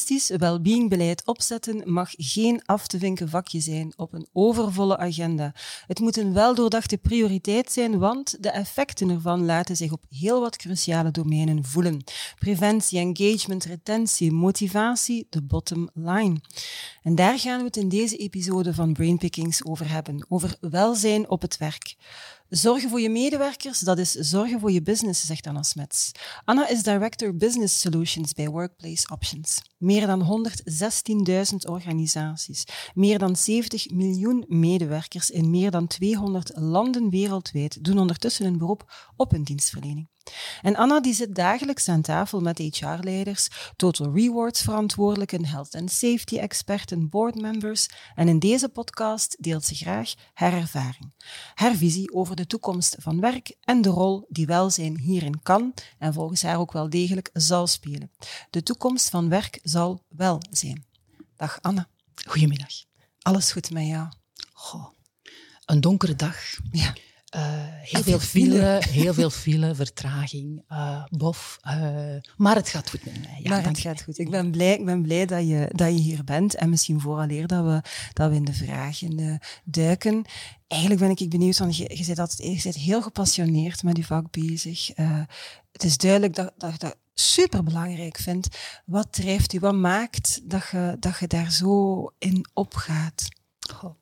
Holistisch wellbeingbeleid opzetten mag geen af te vinken vakje zijn op een overvolle agenda. Het moet een weldoordachte prioriteit zijn, want de effecten ervan laten zich op heel wat cruciale domeinen voelen. Preventie, engagement, retentie, motivatie, de bottom line. En daar gaan we het in deze episode van Brainpickings over hebben, over welzijn op het werk. Zorgen voor je medewerkers, dat is zorgen voor je business, zegt Anna Smets. Anna is Director Business Solutions bij Workplace Options. Meer dan 116.000 organisaties, meer dan 70 miljoen medewerkers in meer dan 200 landen wereldwijd doen ondertussen een beroep op een dienstverlening. En Anna die zit dagelijks aan tafel met HR-leiders, Total Rewards verantwoordelijken, health and safety experten, boardmembers en in deze podcast deelt ze graag haar ervaring, haar visie over de toekomst van werk en de rol die welzijn hierin kan en volgens haar ook wel degelijk zal spelen. De toekomst van werk zal wel zijn. Dag Anna. Goedemiddag. Alles goed met jou? Goh, een donkere dag. Ja. Uh, heel veel file, heel veel file, vertraging, uh, bof. Uh, maar het gaat goed met mij. Ja, maar het gaat goed. Ik ben blij, ik ben blij dat, je, dat je hier bent. En misschien vooraleer dat we, dat we in de vragen duiken. Eigenlijk ben ik benieuwd, want je, je, bent altijd, je bent heel gepassioneerd met je vak bezig. het is duidelijk dat, dat, dat super belangrijk vindt. Wat drijft u, wat maakt dat je, dat je daar zo in opgaat? Goh.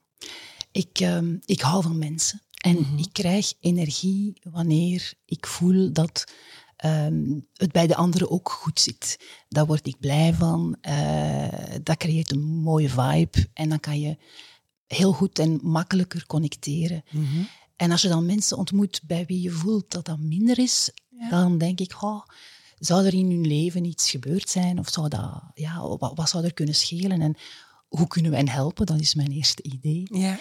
Ik, um, ik hou van mensen. En mhm. ik krijg energie wanneer ik voel dat um, het bij de anderen ook goed zit. Daar word ik blij van. Uh, dat creëert een mooie vibe. En dan kan je heel goed en makkelijker connecteren. Mhm. En als je dan mensen ontmoet bij wie je voelt dat dat minder is, dan denk ik, oh, zou er in hun leven iets gebeurd zijn? Of zou dat, ja, wat, wat zou er kunnen schelen? En hoe kunnen we hen helpen? Dat is mijn eerste idee. Ja.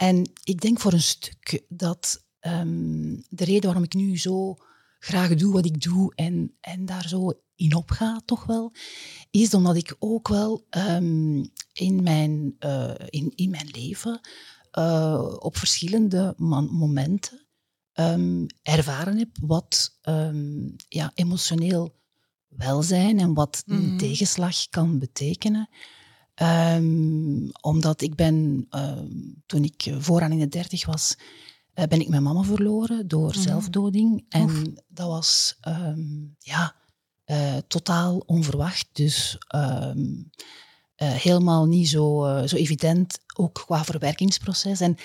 En ik denk voor een stuk dat um, de reden waarom ik nu zo graag doe wat ik doe en, en daar zo in opga, toch wel, is omdat ik ook wel um, in, mijn, uh, in, in mijn leven uh, op verschillende momenten um, ervaren heb wat ja, emotioneel welzijn en wat een mhm. tegenslag kan betekenen. Um, omdat ik ben, um, toen ik vooraan in de dertig was, uh, ben ik mijn mama verloren door mm. zelfdoding. En dat was um, ja, uh, totaal onverwacht. Dus uh, helemaal niet zo, zo evident, ook qua verwerkingsproces. En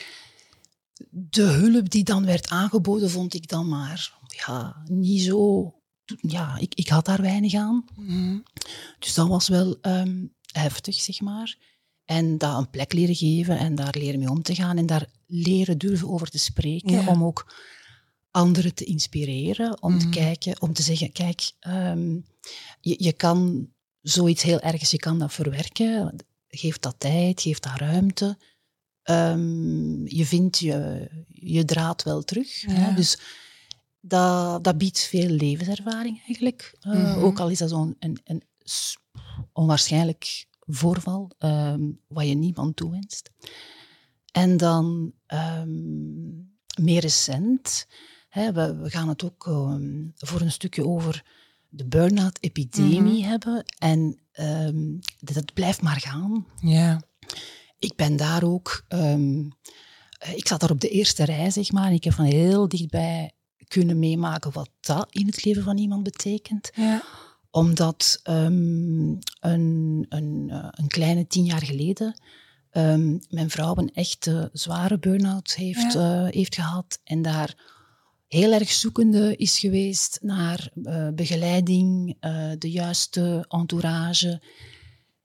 de hulp die dan werd aangeboden, vond ik dan maar ja, niet zo ja, ik, ik had daar weinig aan. Mm. Dus dat was wel um, heftig, zeg maar. En dat een plek leren geven en daar leren mee om te gaan en daar leren durven over te spreken, om ook anderen te inspireren, om te mhm. kijken, om te zeggen, kijk, um, je, je kan zoiets heel ergens, je kan dat verwerken, geef dat tijd, geef dat ruimte. Um, je vindt je, je draad wel terug. Hè? Dus dat, dat biedt veel levenservaring eigenlijk. Uh, Ook al is dat zo'n een, een onwaarschijnlijk voorval, um, wat je niemand toewenst. En dan um, meer recent, hè, we, we, gaan het ook um, voor een stukje over de burn-out-epidemie mm hebben. En dat blijft maar gaan. Ja. Ik ben daar ook... ik zat daar op de eerste rij, zeg maar. En ik heb van heel dichtbij kunnen meemaken wat dat in het leven van iemand betekent. Ja omdat um, een, een, eh, een, kleine tien jaar geleden um, mijn vrouw een echte zware burn-out heeft, ja. uh, heeft gehad. En daar heel erg zoekende is geweest naar uh, begeleiding, de juiste entourage.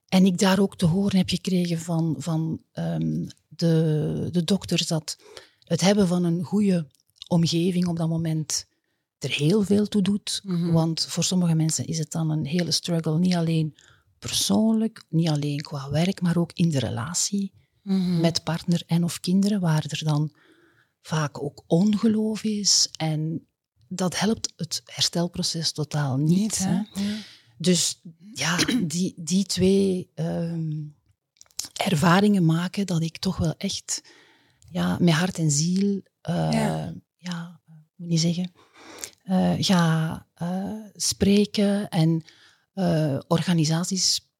En ik daar ook te horen heb gekregen van, van um, de, de dokters dat het hebben van een goede omgeving op dat moment er heel veel toe doet. Mhm. Want voor sommige mensen is het dan een hele struggle, niet alleen persoonlijk, niet alleen qua werk, maar ook in de relatie. Mhm. met partner en of kinderen, waar er dan vaak ook ongeloof is. En dat helpt het herstelproces totaal niet. hè? Dus ja, die, die twee ehm, ervaringen maken dat ik toch wel echt ja, met hart en ziel, uh, ja. ja, moet niet zeggen, uh, ga uh, spreken en organisaties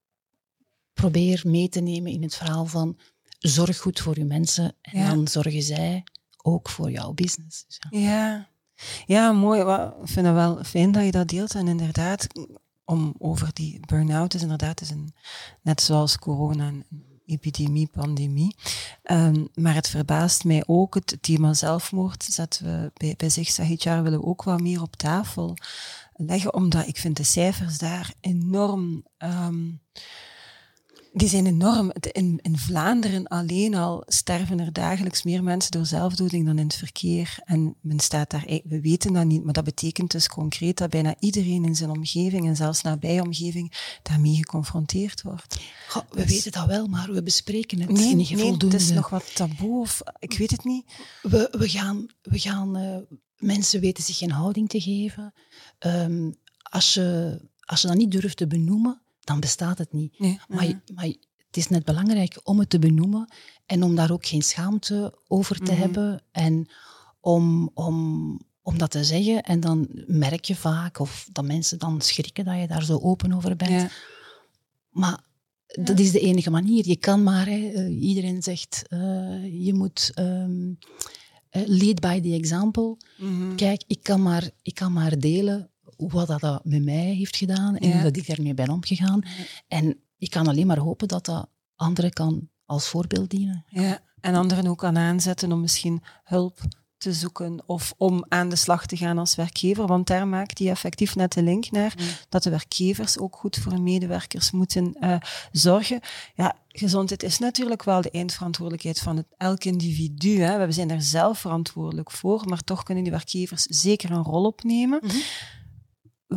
probeer mee te nemen in het verhaal van zorg goed voor je mensen en dan zorgen zij ook voor jouw business. Dus ja. ja. Ja, mooi. Ik vind het wel fijn dat je dat deelt. En inderdaad, om over die burn-out is inderdaad is een, net zoals corona een epidemie, pandemie. Um, maar het verbaast mij ook, het thema zelfmoord zetten we bij, bij zich, jaar willen we ook wat meer op tafel leggen, omdat ik vind de cijfers daar enorm... Um, die zijn enorm. In, in Vlaanderen alleen al sterven er dagelijks meer mensen door zelfdoding dan in het verkeer. En men staat daar, we weten dat niet, maar dat betekent dus concreet dat bijna iedereen in zijn omgeving en zelfs nabij omgeving daarmee geconfronteerd wordt. we dus- weten dat wel, maar we bespreken het nee, niet nee, het is nog wat taboe of ik weet het niet. We, we gaan, we gaan uh, mensen weten zich geen houding te geven. Um, als, je, als je dat niet durft te benoemen, dan bestaat het niet. maar, maar, het is net belangrijk om het te benoemen en om daar ook geen schaamte over te mhm. hebben en om, om, om dat te zeggen. En dan merk je vaak of dat mensen dan schrikken dat je daar zo open over bent. Maar dat is de enige manier. Je kan maar, hè, eh, iedereen zegt, uh, je moet um, lead by the example. Mhm. Kijk, ik kan, maar, ik kan maar delen wat dat met mij heeft gedaan en hoe dat ik daarmee ben omgegaan. En ik kan alleen maar hopen dat dat anderen kan als voorbeeld dienen. Ja, en anderen ook kan aanzetten om misschien hulp te zoeken of om aan de slag te gaan als werkgever. Want daar maakt hij effectief net de link naar dat de werkgevers ook goed voor hun medewerkers moeten uh, zorgen. Ja, gezondheid is natuurlijk wel de eindverantwoordelijkheid van het, elk individu. Hè. We zijn daar zelf verantwoordelijk voor, maar toch kunnen die werkgevers zeker een rol opnemen. Mm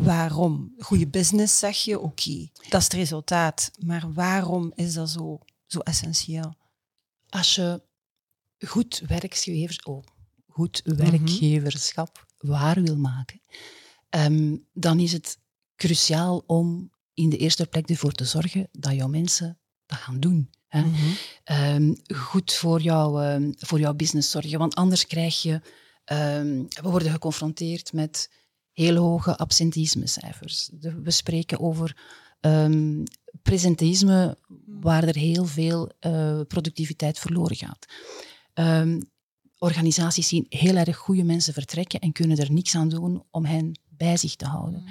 waarom? Goede business zeg je, oké, dat is het resultaat. Maar waarom is dat zo, zo essentieel? Als je goed, werkgevers, oh, goed werkgeverschap waar wil maken, ehm, dan is het cruciaal om in de eerste plek ervoor te zorgen dat jouw mensen dat gaan doen. Hè? Mhm. Ehm, goed voor, jou, um, voor jouw business zorgen, want anders krijg je... we worden geconfronteerd met heel hoge absentismecijfers. We spreken over um, presenteïsme waar er heel veel uh, productiviteit verloren gaat. Um, organisaties zien heel erg goede mensen vertrekken en kunnen er niks aan doen om hen bij zich te houden.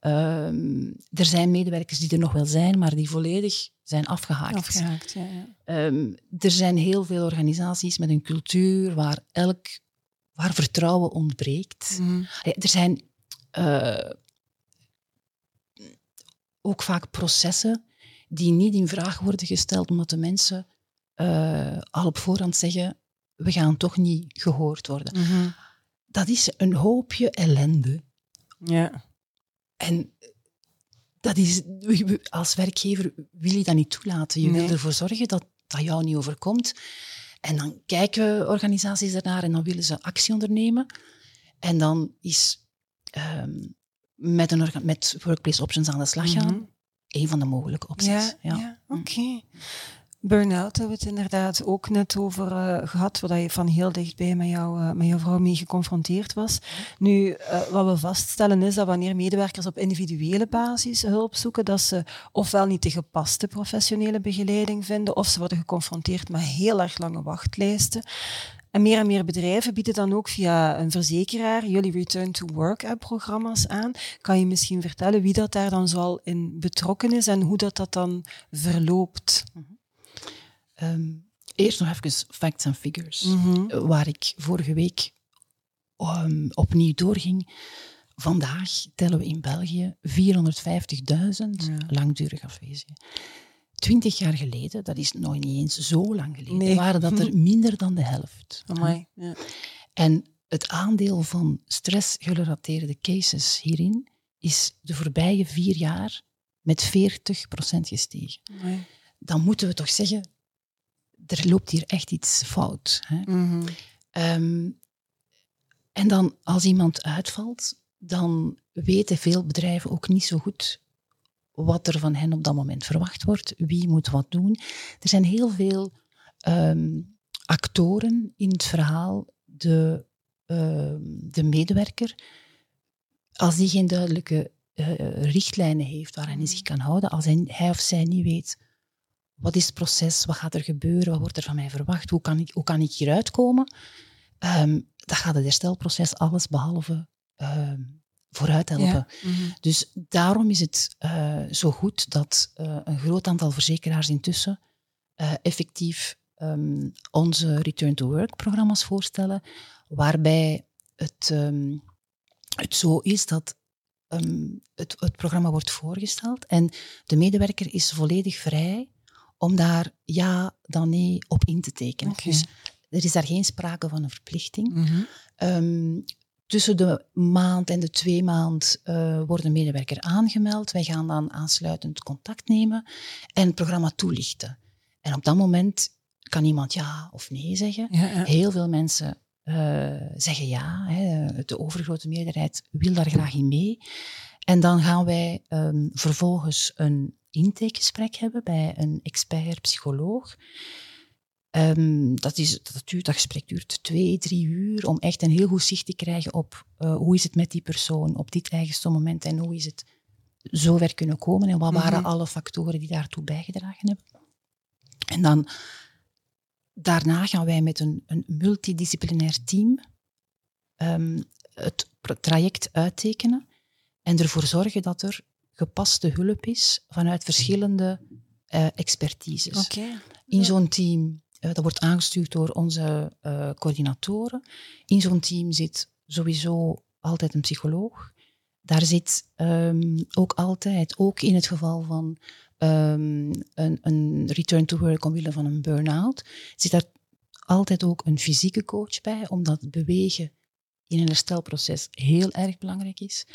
Um, er zijn medewerkers die er nog wel zijn, maar die volledig zijn afgehaakt. afgehaakt ja, ja. er zijn heel veel organisaties met een cultuur waar elk waar vertrouwen ontbreekt. Mm. Er zijn uh, ook vaak processen die niet in vraag worden gesteld omdat de mensen uh, al op voorhand zeggen we gaan toch niet gehoord worden. Mhm. Dat is een hoopje ellende. Ja. En dat is, als werkgever wil je dat niet toelaten. Je wil ervoor zorgen dat dat jou niet overkomt. En dan kijken organisaties ernaar en dan willen ze actie ondernemen. En dan is um, met, een met workplace options aan de slag gaan. Mm Een van de mogelijke opties. Ja, ja. oké. Burn-out hebben we het inderdaad ook net over uh, gehad, waar je van heel dichtbij met, jou, uh, met jouw vrouw mee geconfronteerd was. Nu, uh, wat we vaststellen is dat wanneer medewerkers op individuele basis hulp zoeken, dat ze ofwel niet de gepaste professionele begeleiding vinden, of ze worden geconfronteerd met heel erg lange wachtlijsten. En meer en meer bedrijven bieden dan ook via een verzekeraar jullie Return to Work-programma's aan. Kan je misschien vertellen wie dat daar dan zoal in betrokken is en hoe dat, dat dan verloopt? um, eerst nog even facts and figures, mhm. waar ik vorige week um, opnieuw doorging. Vandaag tellen we in België 450.000 langdurig afwezigen. Twintig jaar geleden, dat is nog niet eens zo lang geleden, waren dat er minder dan de helft. Amai, ja. En het aandeel van stressgerelateerde cases hierin is de voorbije vier jaar met 40% gestegen. Dan moeten we toch zeggen, er loopt hier echt iets fout. Hè? Mhm. Ehm, en dan als iemand uitvalt, dan weten veel bedrijven ook niet zo goed wat er van hen op dat moment verwacht wordt, wie moet wat doen. Er zijn heel veel ehm, actoren in het verhaal. De, ehm, de medewerker, als die geen duidelijke eh, richtlijnen heeft waaraan hij zich kan houden, als hij, of zij niet weet wat is het proces, wat gaat er gebeuren, wat wordt er van mij verwacht, hoe kan ik, hoe kan ik hieruit komen, um, dan gaat het herstelproces alles behalve ehm, vooruit helpen. Ja. Mhm. Dus daarom is het eh, zo goed dat eh, een groot aantal verzekeraars intussen eh, effectief ehm, onze Return to Work programma's voorstellen, waarbij het, ehm, het zo is dat ehm, het, het programma wordt voorgesteld en de medewerker is volledig vrij om daar ja dan nee op in te tekenen. Dus er is daar geen sprake van een verplichting. Mhm. Tussen de maand en de twee maand eh, wordt een medewerker aangemeld. Wij gaan dan aansluitend contact nemen en het programma toelichten. En op dat moment kan iemand ja of nee zeggen. Ja, ja. Heel veel mensen eh, zeggen ja. Hè. De overgrote meerderheid wil daar graag in mee. En dan gaan wij ehm, vervolgens een intakegesprek hebben bij een expert-psycholoog. Ehm, dat, is, dat, duurt, dat gesprek duurt twee, drie uur om echt een heel goed zicht te krijgen op eh, hoe is het met die persoon op dit eigenste moment en hoe is het zover kunnen komen en wat waren Mhm. alle factoren die daartoe bijgedragen hebben. En dan daarna gaan wij met een, een multidisciplinair team ehm, het traject uittekenen en ervoor zorgen dat er gepaste hulp is vanuit verschillende eh, expertises. In zo'n team, dat wordt aangestuurd door onze eh, coördinatoren. In zo'n team zit sowieso altijd een psycholoog. Daar zit ehm, ook altijd, ook in het geval van ehm, een, een return to work omwille van een burn-out, zit daar altijd ook een fysieke coach bij, omdat bewegen in een herstelproces heel erg belangrijk is.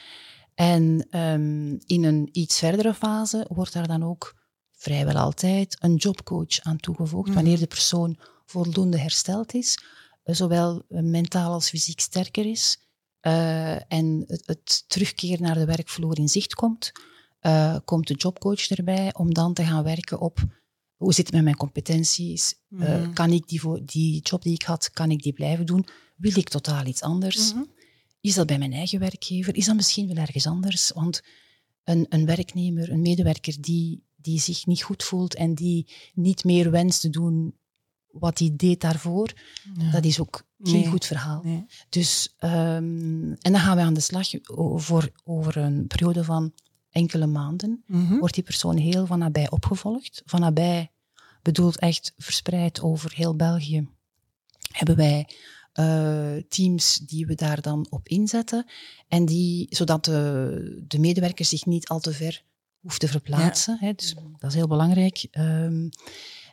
En ehm, in een iets verdere fase wordt daar dan ook vrijwel altijd een jobcoach aan toegevoegd, Mhm. wanneer de persoon voldoende hersteld is, eh, zowel eh, mentaal als fysiek sterker is, eh, en het, het terugkeer naar de werkvloer in zicht komt, komt de jobcoach erbij om dan te gaan werken op hoe zit het met mijn competenties, Mhm. kan ik die, die job die ik had, kan ik die blijven doen, wil ik totaal iets anders? Mhm. Is dat bij mijn eigen werkgever? Is dat misschien wel ergens anders? Want een, een werknemer, een medewerker die, die zich niet goed voelt en die niet meer wenst te doen wat hij deed daarvoor, Ja. dat is ook geen Nee. goed verhaal. Nee. Dus, ehm, en dan gaan we aan de slag voor, over een periode van enkele maanden. Mhm. Wordt die persoon heel van nabij opgevolgd. Van nabij bedoelt echt verspreid over heel België. Hebben wij eh, teams die we daar dan op inzetten. En die, zodat de, de medewerker zich niet al te ver hoeft te verplaatsen. Hè, dus dat is heel belangrijk. Ehm,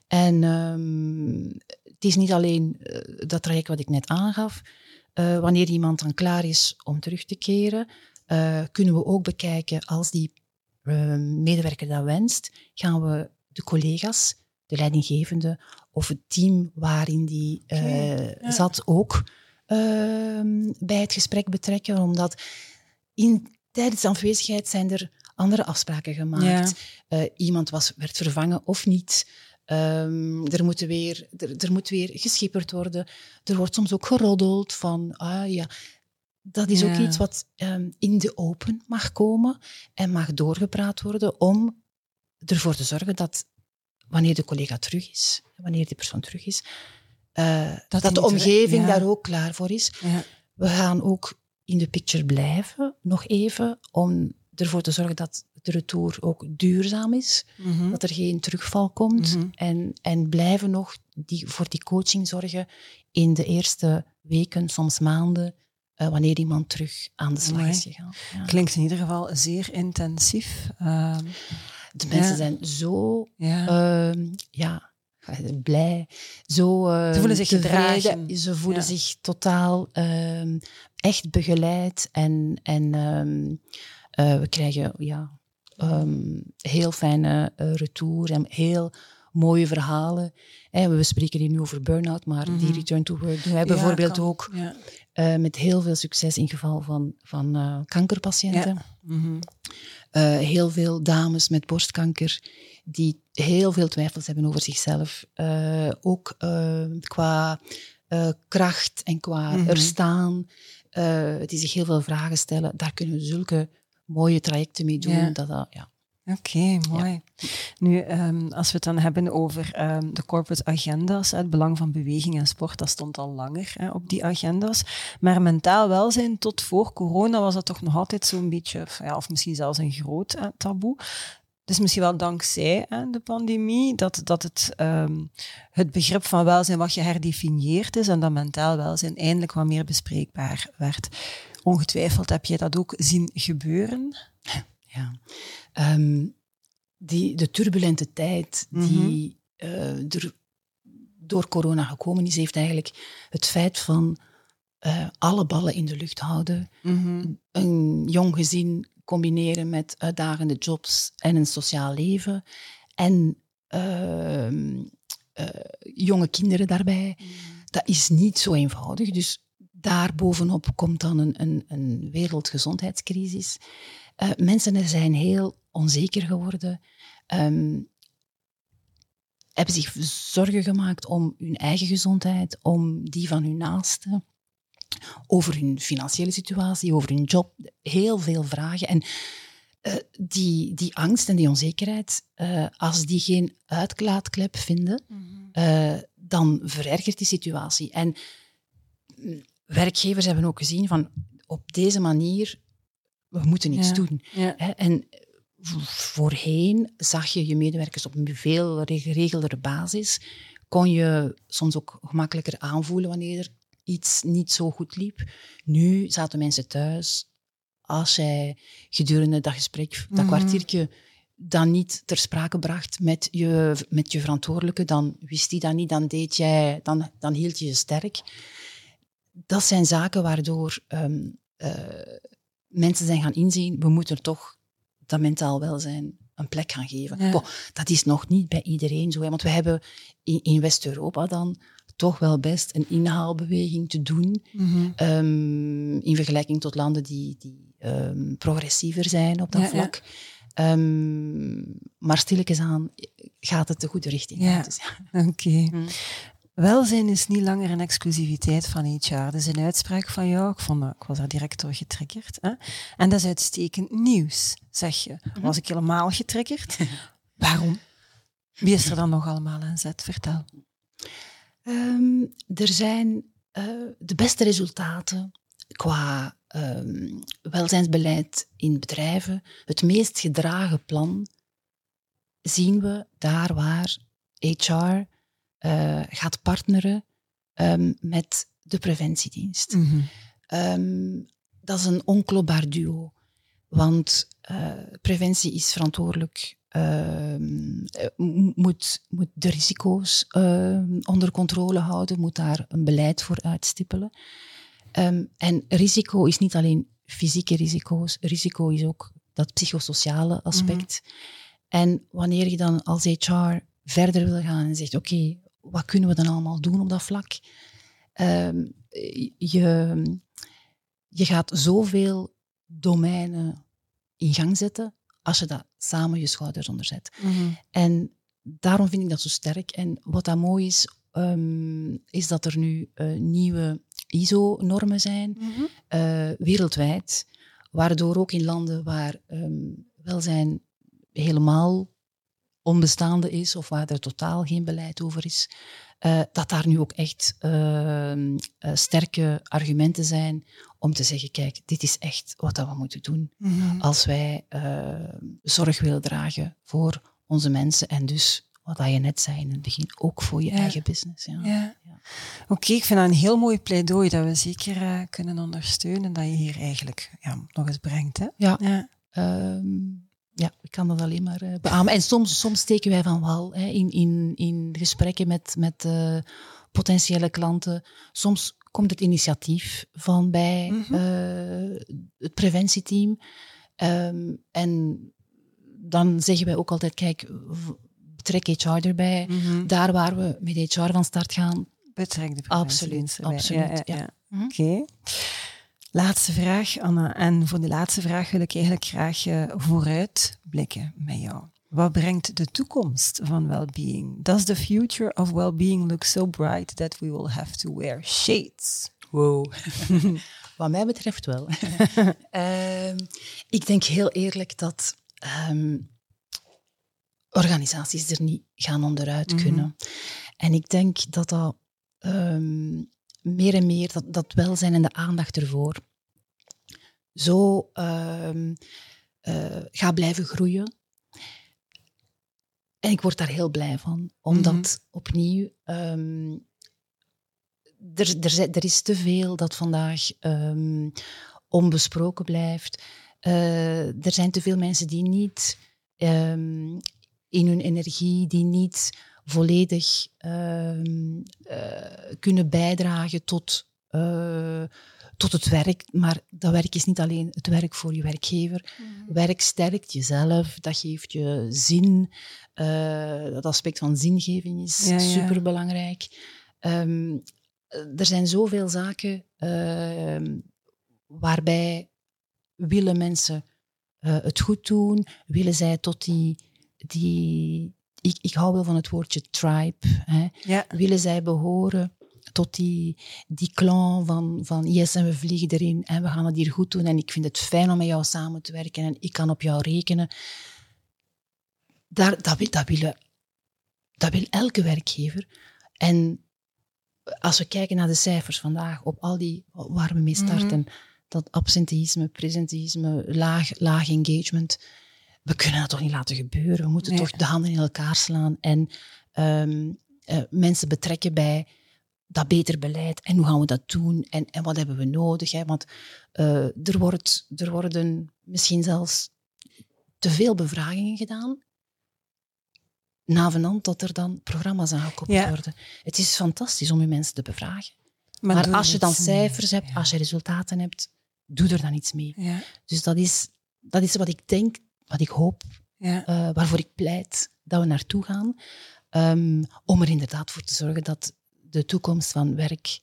en ehm, het is niet alleen eh, dat traject wat ik net aangaf. Eh, wanneer iemand dan klaar is om terug te keren, eh, kunnen we ook bekijken als die eh, medewerker dat wenst, gaan we de collega's, de leidinggevende of het team waarin die ja. zat ook ehm, bij het gesprek betrekken, omdat in, tijdens de afwezigheid zijn er andere afspraken gemaakt. Eh, iemand was, werd vervangen of niet. Ehm, er, moet weer, er, er moet weer geschipperd worden. Er wordt soms ook geroddeld van, ah ja, dat is ook iets wat ehm, in de open mag komen en mag doorgepraat worden om ervoor te zorgen dat wanneer de collega terug is, wanneer die persoon terug is, eh, Dat de omgeving ja. daar ook klaar voor is. Ja. We gaan ook in de picture blijven, nog even, om ervoor te zorgen dat de retour ook duurzaam is, Mhm. dat er geen terugval komt. Mhm. En, en blijven nog die, voor die coaching zorgen in de eerste weken, soms maanden, eh, wanneer iemand terug aan de slag is gegaan. Ja. Klinkt in ieder geval zeer intensief. Ehm, De mensen Ja. zijn zo ja. ehm, ja, blij, zo eh, Ze voelen zich gedragen. Ze voelen zich totaal ehm, echt begeleid en, en eh, we krijgen ja, ehm, heel fijne eh, retour en heel mooie verhalen. we spreken hier nu over burn-out, maar die mhm. return to work doen wij bijvoorbeeld ook ja. Eh, met heel veel succes in geval van, van uh, kankerpatiënten. Mhm. Eh, heel veel dames met borstkanker die heel veel twijfels hebben over zichzelf. ook qua kracht en qua mm er staan. die zich heel veel vragen stellen. Daar kunnen we zulke mooie trajecten mee doen. Dat, dat, ja, Oké, mooi. Nu, ehm, als we het dan hebben over ehm, de corporate agenda's, het belang van beweging en sport, dat stond al langer hè, op die agenda's. Maar mentaal welzijn, tot voor corona was dat toch nog altijd zo'n beetje, ja, of misschien zelfs een groot taboe. Dus misschien wel dankzij hè, de pandemie, dat, dat het, um, het begrip van welzijn wat herdefinieerd is en dat mentaal welzijn eindelijk wat meer bespreekbaar werd. Ongetwijfeld heb je dat ook zien gebeuren. Ja. Ehm, die, de turbulente tijd die eh, er door corona gekomen is, heeft eigenlijk het feit van uh, alle ballen in de lucht houden, mhm. een jong gezin combineren met uitdagende jobs en een sociaal leven en uh, jonge kinderen daarbij. Mhm. Dat is niet zo eenvoudig. Dus daarbovenop komt dan een, een, een wereldgezondheidscrisis. Uh, mensen zijn heel onzeker geworden, um, hebben zich zorgen gemaakt om hun eigen gezondheid, om die van hun naasten, over hun financiële situatie, over hun job, heel veel vragen. En uh, die, die angst en die onzekerheid, uh, als die geen uitlaatklep vinden, mm -hmm. dan verergert die situatie. En mm, werkgevers hebben ook gezien van op deze manier we moeten iets doen. En voorheen zag je je medewerkers op een veel geregeldere basis. Kon je soms ook gemakkelijker aanvoelen wanneer er iets niet zo goed liep. Nu zaten mensen thuis. Als jij gedurende dat gesprek, dat mm kwartiertje, dan niet ter sprake bracht met je, met je verantwoordelijke, dan wist hij dat niet, dan, deed jij, dan, dan hield je je sterk. Dat zijn zaken waardoor um, mensen zijn gaan inzien, we moeten toch dat mentaal welzijn een plek gaan geven. dat is nog niet bij iedereen zo, hè, want we hebben in, in West-Europa dan toch wel best een inhaalbeweging te doen mhm. ehm, in vergelijking tot landen die, die um, progressiever zijn op dat vlak. Um, maar stilletjes aan gaat het de goede richting. Ja. Dus, Oké. Mhm. Welzijn is niet langer een exclusiviteit van HR. Dat is een uitspraak van jou. Ik, vond ik was daar direct door getriggerd. Hè? En dat is uitstekend nieuws, zeg je. Mhm. Was ik helemaal getriggerd? Waarom? Wie is er dan nog allemaal aan zet? Vertel. Um, er zijn uh, de beste resultaten qua um, welzijnsbeleid in bedrijven. Het meest gedragen plan zien we daar waar HR uh, gaat partneren um, met de preventiedienst. Mm -hmm. um, dat is een onklopbaar duo. Want uh, preventie is verantwoordelijk, uh, moet, moet de risico's onder controle houden, moet daar een beleid voor uitstippelen. Um, en risico is niet alleen fysieke risico's, risico is ook dat psychosociale aspect. Mm -hmm. En wanneer je dan als HR verder wil gaan en zegt, oké, wat kunnen we dan allemaal doen op dat vlak? Ehm, je, je gaat zoveel domeinen in gang zetten als je dat samen je schouders onderzet. Mm En daarom vind ik dat zo sterk. En wat dat mooi is, um, is dat er nu uh, nieuwe ISO-normen zijn, mm -hmm. uh, wereldwijd, waardoor ook in landen waar um, welzijn helemaal onbestaande is of waar er totaal geen beleid over is, uh, dat daar nu ook echt uh, uh, sterke argumenten zijn om te zeggen, kijk, dit is echt wat we moeten doen mm-hmm. als wij zorg willen dragen voor onze mensen en dus wat je net zei in het begin, ook voor je eigen business. Ja. ja. ja. Oké, ik vind dat een heel mooi pleidooi dat we zeker kunnen ondersteunen, dat je hier eigenlijk ja, nog eens brengt. Hè? Ja. ja. Um, ja, ik kan dat alleen maar uh, beamen. En soms, soms steken wij van wal hè, in, in, in gesprekken met, met uh, potentiële klanten. Soms komt het initiatief van bij mm uh, het preventieteam. Um, en dan zeggen wij ook altijd, kijk, betrek HR erbij. Mhm. Daar waar we met HR van start gaan. Betrek de Absoluut, erbij. absoluut, ja. Mhm. Oké. Laatste vraag, Anna. En voor de laatste vraag wil ik eigenlijk graag eh, vooruit blikken met jou. Wat brengt de toekomst van well-being? Does the future of well-being look so bright that we will have to wear shades? Wow. Wat mij betreft wel. Ehm, ik denk heel eerlijk dat ehm, organisaties er niet gaan onderuit Mhm. kunnen. En ik denk dat dat ehm, meer en meer, dat, dat welzijn en de aandacht ervoor, zo ehm, eh, gaat blijven groeien. En ik word daar heel blij van, omdat Mhm. opnieuw ehm, er, er, er is te veel dat vandaag ehm, onbesproken blijft. Eh, er zijn te veel mensen die niet in hun energie, die niet volledig ehm, eh, kunnen bijdragen tot, eh, tot het werk. Maar dat werk is niet alleen het werk voor je werkgever. Werk sterkt jezelf, dat geeft je zin. Eh, dat aspect van zingeving is Ja, ja. superbelangrijk. Ehm, er zijn zoveel zaken ehm, waarbij willen mensen het goed doen, willen zij tot die, die ik, ik hou wel van het woordje tribe, hè, Ja. willen zij behoren tot die, die clan van, van yes en we vliegen erin en we gaan het hier goed doen en ik vind het fijn om met jou samen te werken en ik kan op jou rekenen. Daar, dat, wil, dat, willen, dat wil elke werkgever. En als we kijken naar de cijfers vandaag, op al die waar we mee starten, dat absenteïsme, presenteïsme, laag, laag engagement, we kunnen dat toch niet laten gebeuren. We moeten Nee. toch de handen in elkaar slaan en ehm, eh, mensen betrekken bij dat beter beleid. En hoe gaan we dat doen? En, en wat hebben we nodig? Hè? Want eh, er, wordt, er worden misschien zelfs te veel bevragingen gedaan. Navenant dat er dan programma's aangekoppeld Ja. worden. Het is fantastisch om je mensen te bevragen. Maar, als je dan mee. cijfers hebt, Ja. als je resultaten hebt, doe er dan iets mee. Ja. Dus dat is, dat is wat ik denk, wat ik hoop, Ja. eh, waarvoor ik pleit dat we naartoe gaan. Ehm, om er inderdaad voor te zorgen dat de toekomst van werk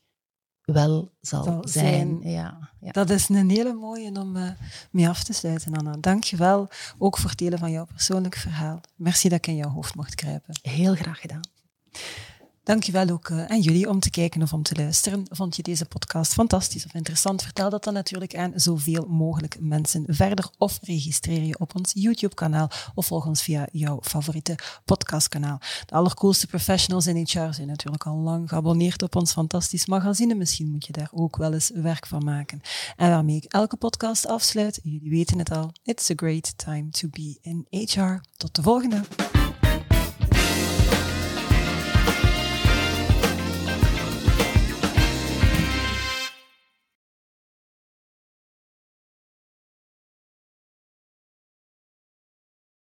wel zal, Zal zijn. zijn. Ja, ja. Dat is een hele mooie om eh, mee af te sluiten, Anna. Dank je wel, ook voor het delen van jouw persoonlijk verhaal. Merci dat ik in jouw hoofd mocht kruipen. Heel graag gedaan. Dankjewel ook eh, aan jullie om te kijken of om te luisteren. Vond je deze podcast fantastisch of interessant? Vertel dat dan natuurlijk aan zoveel mogelijk mensen verder. Of registreer je op ons YouTube-kanaal of volg ons via jouw favoriete podcastkanaal. De allercoolste professionals in HR zijn natuurlijk al lang geabonneerd op ons fantastisch magazine. Misschien moet je daar ook wel eens werk van maken. En waarmee ik elke podcast afsluit, jullie weten het al, it's a great time to be in HR. Tot de volgende!